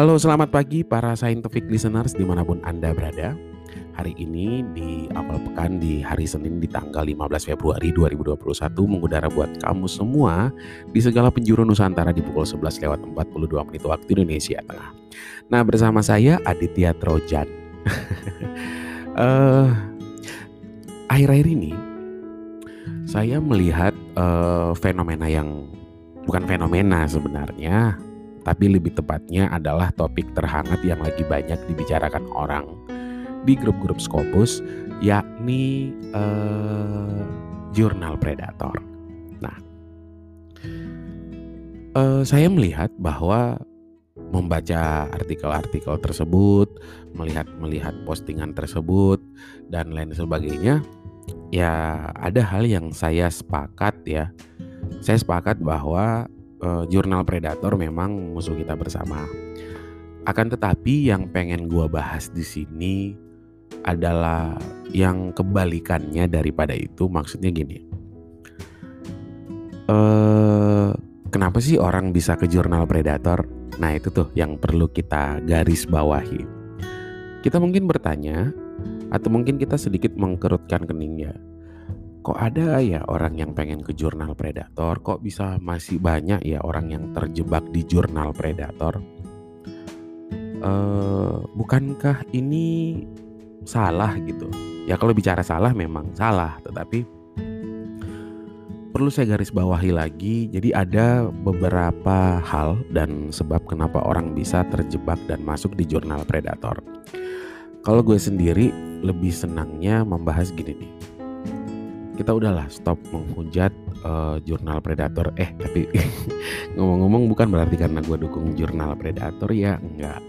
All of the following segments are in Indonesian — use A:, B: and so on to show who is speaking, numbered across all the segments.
A: Halo, selamat pagi para scientific listeners di mana pun Anda berada. Hari ini di awal pekan di hari Senin di tanggal 15 Februari 2021 mengudara buat kamu semua di segala penjuru Nusantara di pukul 11 lewat 42 menit waktu Indonesia Tengah. Nah, bersama saya Aditya Trojan. uh, akhir-akhir ini saya melihat uh, fenomena yang bukan fenomena sebenarnya tapi lebih tepatnya adalah topik terhangat yang lagi banyak dibicarakan orang di grup-grup Scopus, yakni uh, jurnal predator. Nah, uh, saya melihat bahwa membaca artikel-artikel tersebut, melihat-melihat postingan tersebut dan lain sebagainya, ya ada hal yang saya sepakat ya. Saya sepakat bahwa uh, jurnal predator memang musuh kita bersama. Akan tetapi yang pengen gua bahas di sini adalah yang kebalikannya daripada itu. Maksudnya gini. Uh, kenapa sih orang bisa ke jurnal predator? Nah, itu tuh yang perlu kita garis bawahi. Kita mungkin bertanya atau mungkin kita sedikit mengkerutkan keningnya kok ada ya orang yang pengen ke jurnal predator? Kok bisa masih banyak ya orang yang terjebak di jurnal predator? Uh, bukankah ini salah gitu? Ya kalau bicara salah memang salah tetapi perlu saya garis bawahi lagi. Jadi ada beberapa hal dan sebab kenapa orang bisa terjebak dan masuk di jurnal predator. Kalau gue sendiri lebih senangnya membahas gini nih kita udahlah stop menghujat uh, jurnal predator. Eh tapi ngomong-ngomong bukan berarti karena gue dukung jurnal predator ya enggak.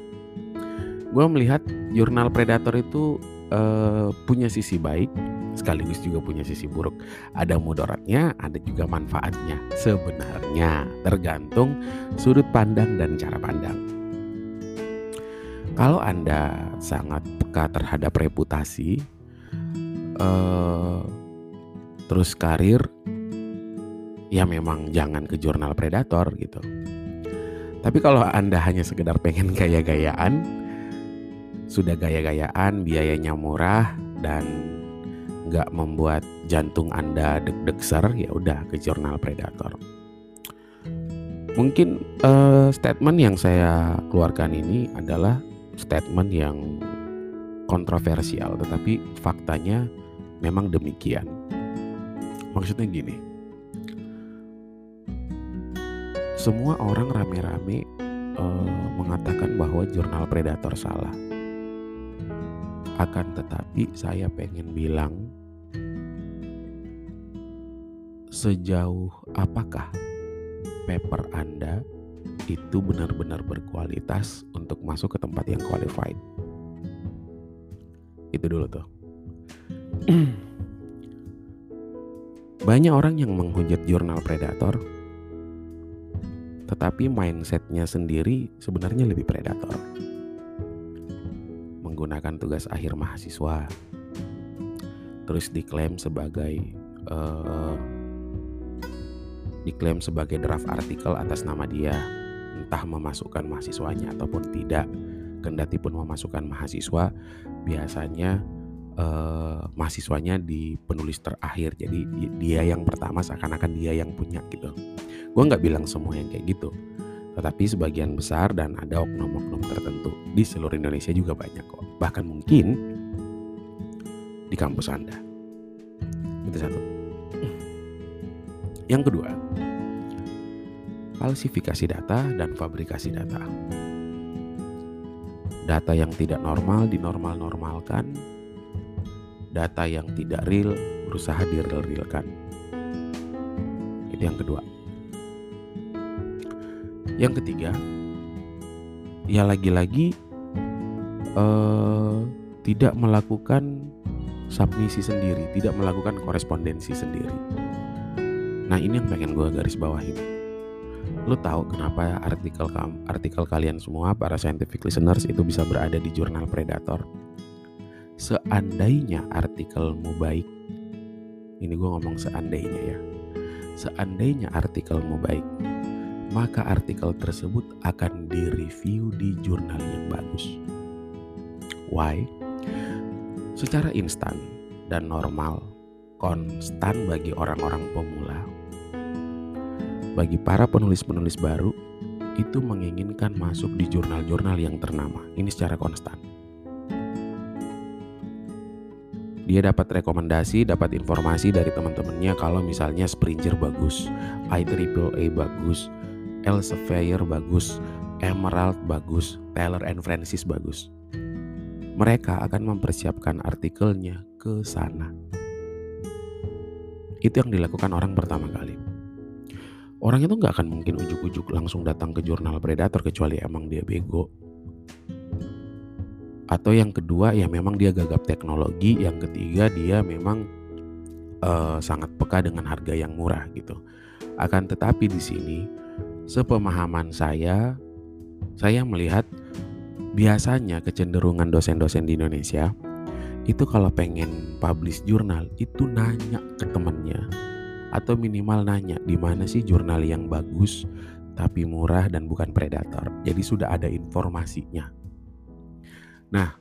A: Gue melihat jurnal predator itu uh, punya sisi baik sekaligus juga punya sisi buruk. Ada mudaratnya ada juga manfaatnya sebenarnya tergantung sudut pandang dan cara pandang. Kalau anda sangat peka terhadap reputasi uh, terus karir ya memang jangan ke jurnal predator gitu. Tapi kalau anda hanya sekedar pengen gaya-gayaan sudah gaya-gayaan biayanya murah dan nggak membuat jantung anda deg-deg ser ya udah ke jurnal predator. Mungkin uh, statement yang saya keluarkan ini adalah statement yang kontroversial tetapi faktanya memang demikian Maksudnya gini, semua orang rame-rame uh, mengatakan bahwa jurnal predator salah. Akan tetapi saya pengen bilang sejauh apakah paper Anda itu benar-benar berkualitas untuk masuk ke tempat yang qualified. Itu dulu tuh. Banyak orang yang menghujat jurnal predator, tetapi mindsetnya sendiri sebenarnya lebih predator. Menggunakan tugas akhir mahasiswa, terus diklaim sebagai uh, diklaim sebagai draft artikel atas nama dia, entah memasukkan mahasiswanya ataupun tidak. Kendati pun memasukkan mahasiswa, biasanya uh, mahasiswanya di penulis terakhir. Jadi dia yang pertama seakan-akan dia yang punya gitu. Gue nggak bilang semua yang kayak gitu. Tetapi sebagian besar dan ada oknum-oknum tertentu di seluruh Indonesia juga banyak kok. Bahkan mungkin di kampus anda. Itu satu. Yang kedua falsifikasi data dan fabrikasi data. Data yang tidak normal dinormal-normalkan data yang tidak real berusaha direal-realkan. Itu yang kedua. Yang ketiga, ya lagi-lagi uh, tidak melakukan submisi sendiri, tidak melakukan korespondensi sendiri. Nah ini yang pengen gue garis bawahin. Lu tahu kenapa artikel artikel kalian semua para scientific listeners itu bisa berada di jurnal Predator? Seandainya artikelmu baik, ini gue ngomong seandainya ya, seandainya artikelmu baik, maka artikel tersebut akan direview di jurnal yang bagus. Why? Secara instan dan normal, konstan bagi orang-orang pemula, bagi para penulis-penulis baru, itu menginginkan masuk di jurnal-jurnal yang ternama. Ini secara konstan. Dia dapat rekomendasi, dapat informasi dari teman-temannya kalau misalnya Springer bagus, IEEE bagus, Elsevier bagus, Emerald bagus, Taylor and Francis bagus. Mereka akan mempersiapkan artikelnya ke sana. Itu yang dilakukan orang pertama kali. Orang itu nggak akan mungkin ujuk-ujuk langsung datang ke jurnal Predator kecuali emang dia bego atau yang kedua ya memang dia gagap teknologi yang ketiga dia memang uh, sangat peka dengan harga yang murah gitu akan tetapi di sini sepemahaman saya saya melihat biasanya kecenderungan dosen-dosen di Indonesia itu kalau pengen publish jurnal itu nanya ke temennya atau minimal nanya di mana sih jurnal yang bagus tapi murah dan bukan predator. Jadi sudah ada informasinya. Nah,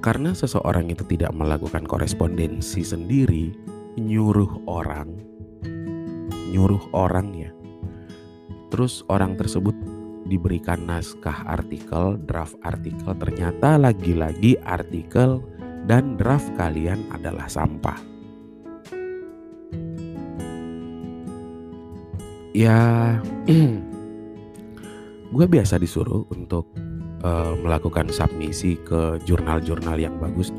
A: karena seseorang itu tidak melakukan korespondensi sendiri, nyuruh orang, nyuruh orang ya. Terus orang tersebut diberikan naskah artikel, draft artikel, ternyata lagi-lagi artikel dan draft kalian adalah sampah. Ya, gue biasa disuruh untuk uh, melakukan submisi ke jurnal-jurnal yang bagus.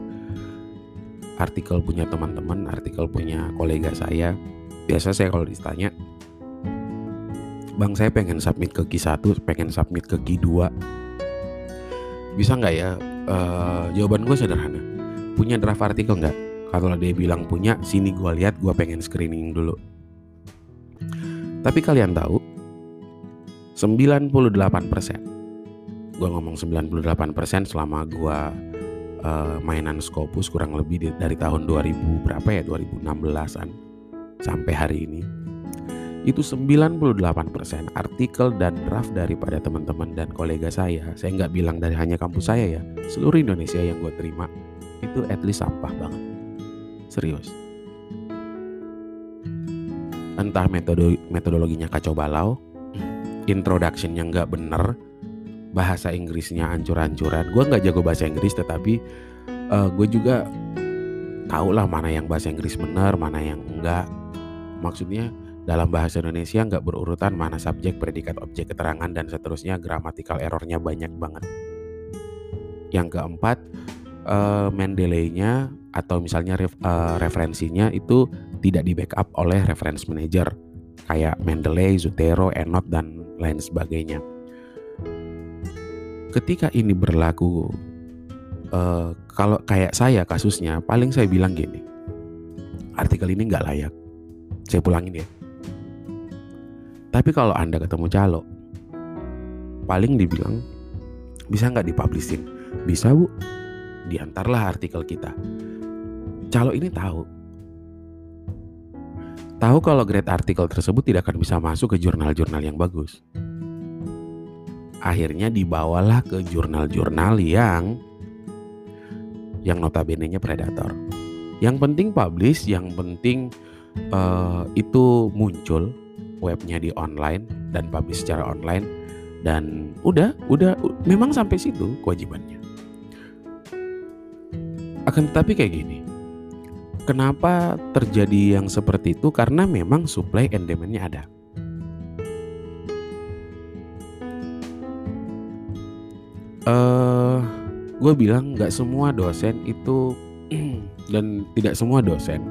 A: Artikel punya teman-teman artikel punya kolega saya. Biasa saya kalau ditanya bang saya pengen submit ke Q1 pengen submit ke Q2 bisa nggak ya? Uh, jawaban gue sederhana. Punya draft artikel nggak? Kalau dia bilang punya sini gue lihat gue pengen screening dulu. Tapi kalian tahu 98% gue ngomong 98% selama gue uh, mainan Scopus kurang lebih dari tahun 2000 berapa ya? 2016an sampai hari ini. Itu 98% artikel dan draft daripada teman-teman dan kolega saya. Saya nggak bilang dari hanya kampus saya ya seluruh Indonesia yang gue terima. Itu at least sampah banget. Serius. Entah metode metodologinya kacau balau introductionnya nggak bener bahasa Inggrisnya ancur-ancuran. Gue nggak jago bahasa Inggris, tetapi uh, eh, gue juga tahu lah mana yang bahasa Inggris benar, mana yang enggak. Maksudnya dalam bahasa Indonesia nggak berurutan mana subjek, predikat, objek, keterangan dan seterusnya. Gramatikal errornya banyak banget. Yang keempat, uh, Mendeley-nya atau misalnya ref, uh, referensinya itu tidak di backup oleh reference manager kayak Mendeley, Zotero, Enot dan lain sebagainya ketika ini berlaku uh, kalau kayak saya kasusnya paling saya bilang gini artikel ini nggak layak. Saya pulangin ya. Tapi kalau anda ketemu calo paling dibilang bisa nggak dipublishin? Bisa bu. Diantarlah artikel kita. Calo ini tahu. Tahu kalau grade artikel tersebut tidak akan bisa masuk ke jurnal-jurnal yang bagus akhirnya dibawalah ke jurnal-jurnal yang yang notabene-nya predator. Yang penting publish, yang penting uh, itu muncul webnya di online dan publish secara online dan udah, udah memang sampai situ kewajibannya. Akan tetapi kayak gini. Kenapa terjadi yang seperti itu? Karena memang supply and demand-nya ada. Uh, gue bilang nggak semua dosen itu dan tidak semua dosen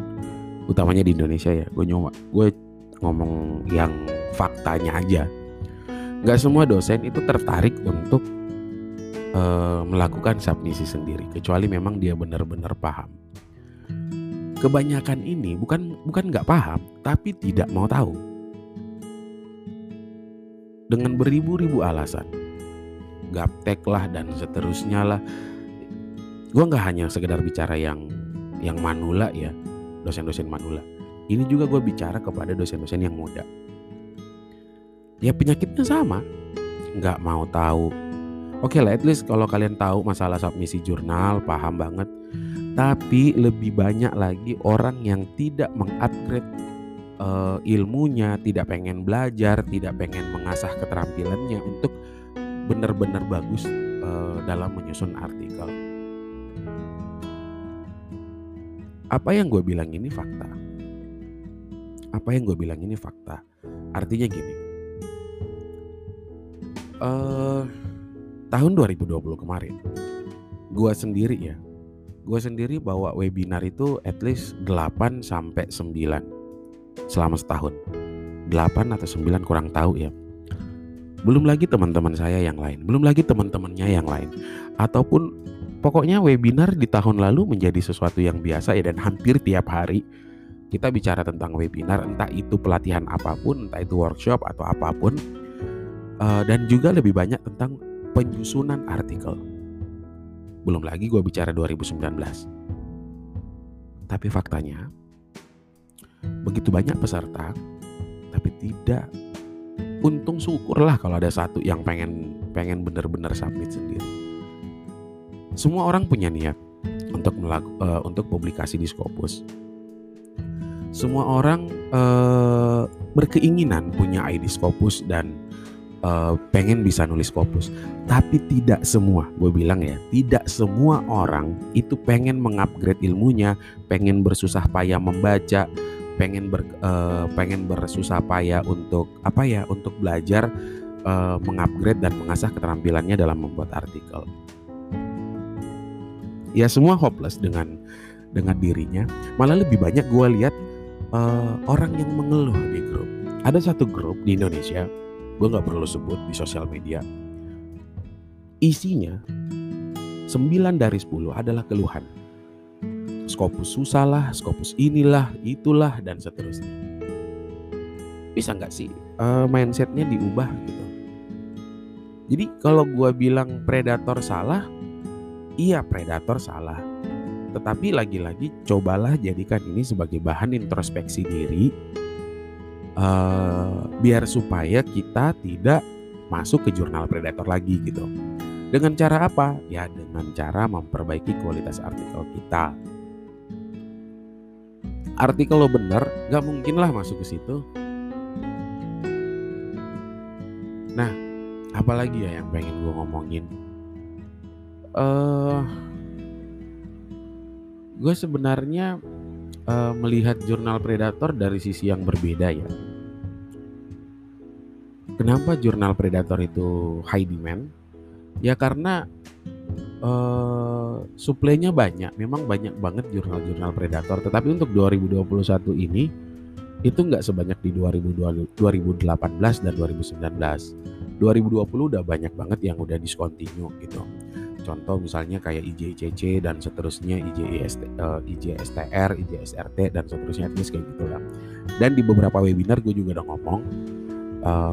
A: utamanya di Indonesia ya gue nyoba gue ngomong yang faktanya aja. Nggak semua dosen itu tertarik untuk uh, melakukan submisi sendiri kecuali memang dia benar-benar paham. Kebanyakan ini bukan bukan nggak paham tapi tidak mau tahu. Dengan beribu-ribu alasan gaptek lah dan seterusnya lah. Gue nggak hanya sekedar bicara yang yang manula ya dosen-dosen manula. Ini juga gue bicara kepada dosen-dosen yang muda. Ya penyakitnya sama. Nggak mau tahu. Oke lah at least kalau kalian tahu masalah submisi jurnal paham banget. Tapi lebih banyak lagi orang yang tidak mengupgrade uh, ilmunya tidak pengen belajar tidak pengen mengasah keterampilannya untuk benar-benar bagus uh, dalam menyusun artikel. Apa yang gue bilang ini fakta? Apa yang gue bilang ini fakta? Artinya gini. Uh, tahun 2020 kemarin gue sendiri ya gue sendiri bawa webinar itu at least 8 sampai 9 selama setahun. 8 atau 9 kurang tahu ya belum lagi teman-teman saya yang lain belum lagi teman-temannya yang lain. Ataupun pokoknya webinar di tahun lalu menjadi sesuatu yang biasa ya dan hampir tiap hari kita bicara tentang webinar entah itu pelatihan apa pun entah itu workshop atau apa pun uh, dan juga lebih banyak tentang penyusunan artikel. Belum lagi gue bicara 2019 tapi faktanya begitu banyak peserta tapi tidak untung syukurlah kalau ada satu yang pengen pengen bener-bener submit sendiri. Semua orang punya niat untuk melaku, uh, untuk publikasi di Scopus. Semua orang uh, berkeinginan punya ID Scopus dan uh, pengen bisa nulis Scopus. Tapi tidak semua gue bilang ya tidak semua orang itu pengen mengupgrade ilmunya pengen bersusah payah membaca pengen ber, uh, pengen bersusah payah untuk apa ya untuk belajar uh, mengupgrade dan mengasah keterampilannya dalam membuat artikel ya semua hopeless dengan dengan dirinya malah lebih banyak gue lihat uh, orang yang mengeluh di grup. Ada satu grup di Indonesia, gue nggak perlu sebut di sosial media. Isinya 9 dari 10 adalah keluhan. Skopus susah lah, skopus inilah, itulah, dan seterusnya. Bisa nggak sih uh, mindsetnya diubah gitu? Jadi kalau gue bilang predator salah, iya predator salah tetapi lagi-lagi cobalah jadikan ini sebagai bahan introspeksi diri uh, biar supaya kita tidak masuk ke jurnal predator lagi gitu. Dengan cara apa? Ya dengan cara memperbaiki kualitas artikel kita. Artikel lo bener, gak mungkin lah masuk ke situ. Nah, apalagi ya yang pengen gue ngomongin? Eh, uh, gue sebenarnya uh, melihat jurnal Predator dari sisi yang berbeda ya. Kenapa jurnal Predator itu high demand? Ya karena uh, suplainya banyak, memang banyak banget jurnal-jurnal Predator. Tetapi untuk 2021 ini itu nggak sebanyak di 2018 dan 2019. 2020 udah banyak banget yang udah discontinue gitu contoh misalnya kayak IJCC dan seterusnya IJST, uh, IJSTR, IJSRT dan seterusnya etnis kayak gitu lah. Dan di beberapa webinar gue juga udah ngomong uh,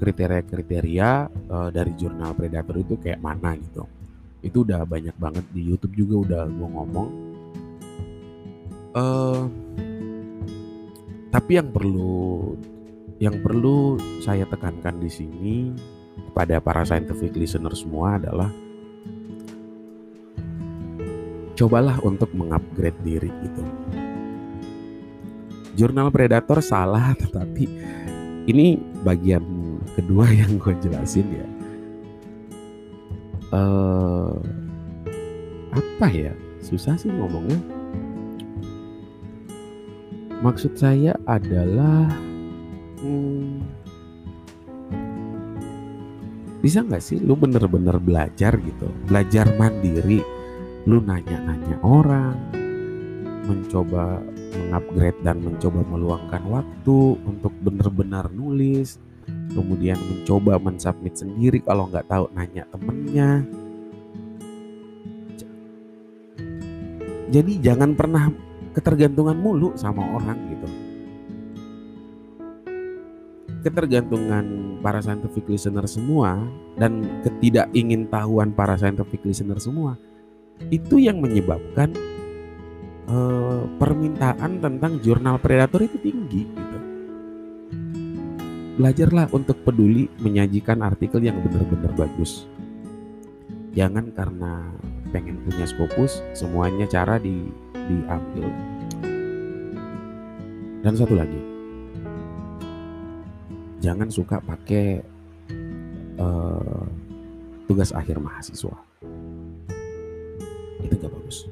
A: kriteria-kriteria uh, dari jurnal predator itu kayak mana gitu. Itu udah banyak banget di YouTube juga udah gue ngomong. Uh, tapi yang perlu yang perlu saya tekankan di sini kepada para scientific listener semua adalah cobalah untuk mengupgrade diri gitu. Jurnal Predator salah tetapi ini bagian kedua yang gue jelasin ya. Uh, apa ya? Susah sih ngomongnya. Maksud saya adalah hmm, bisa nggak sih lu bener-bener belajar gitu, belajar mandiri lu nanya-nanya orang mencoba mengupgrade dan mencoba meluangkan waktu untuk benar-benar nulis kemudian mencoba mensubmit sendiri kalau nggak tahu nanya temennya jadi jangan pernah ketergantungan mulu sama orang gitu ketergantungan para scientific listener semua dan ketidakingintahuan para scientific listener semua itu yang menyebabkan uh, permintaan tentang jurnal predator itu tinggi gitu. Belajarlah untuk peduli menyajikan artikel yang benar-benar bagus. Jangan karena pengen punya Scopus semuanya cara di diambil. Dan satu lagi, jangan suka pakai uh, tugas akhir mahasiswa. Itu gak bagus.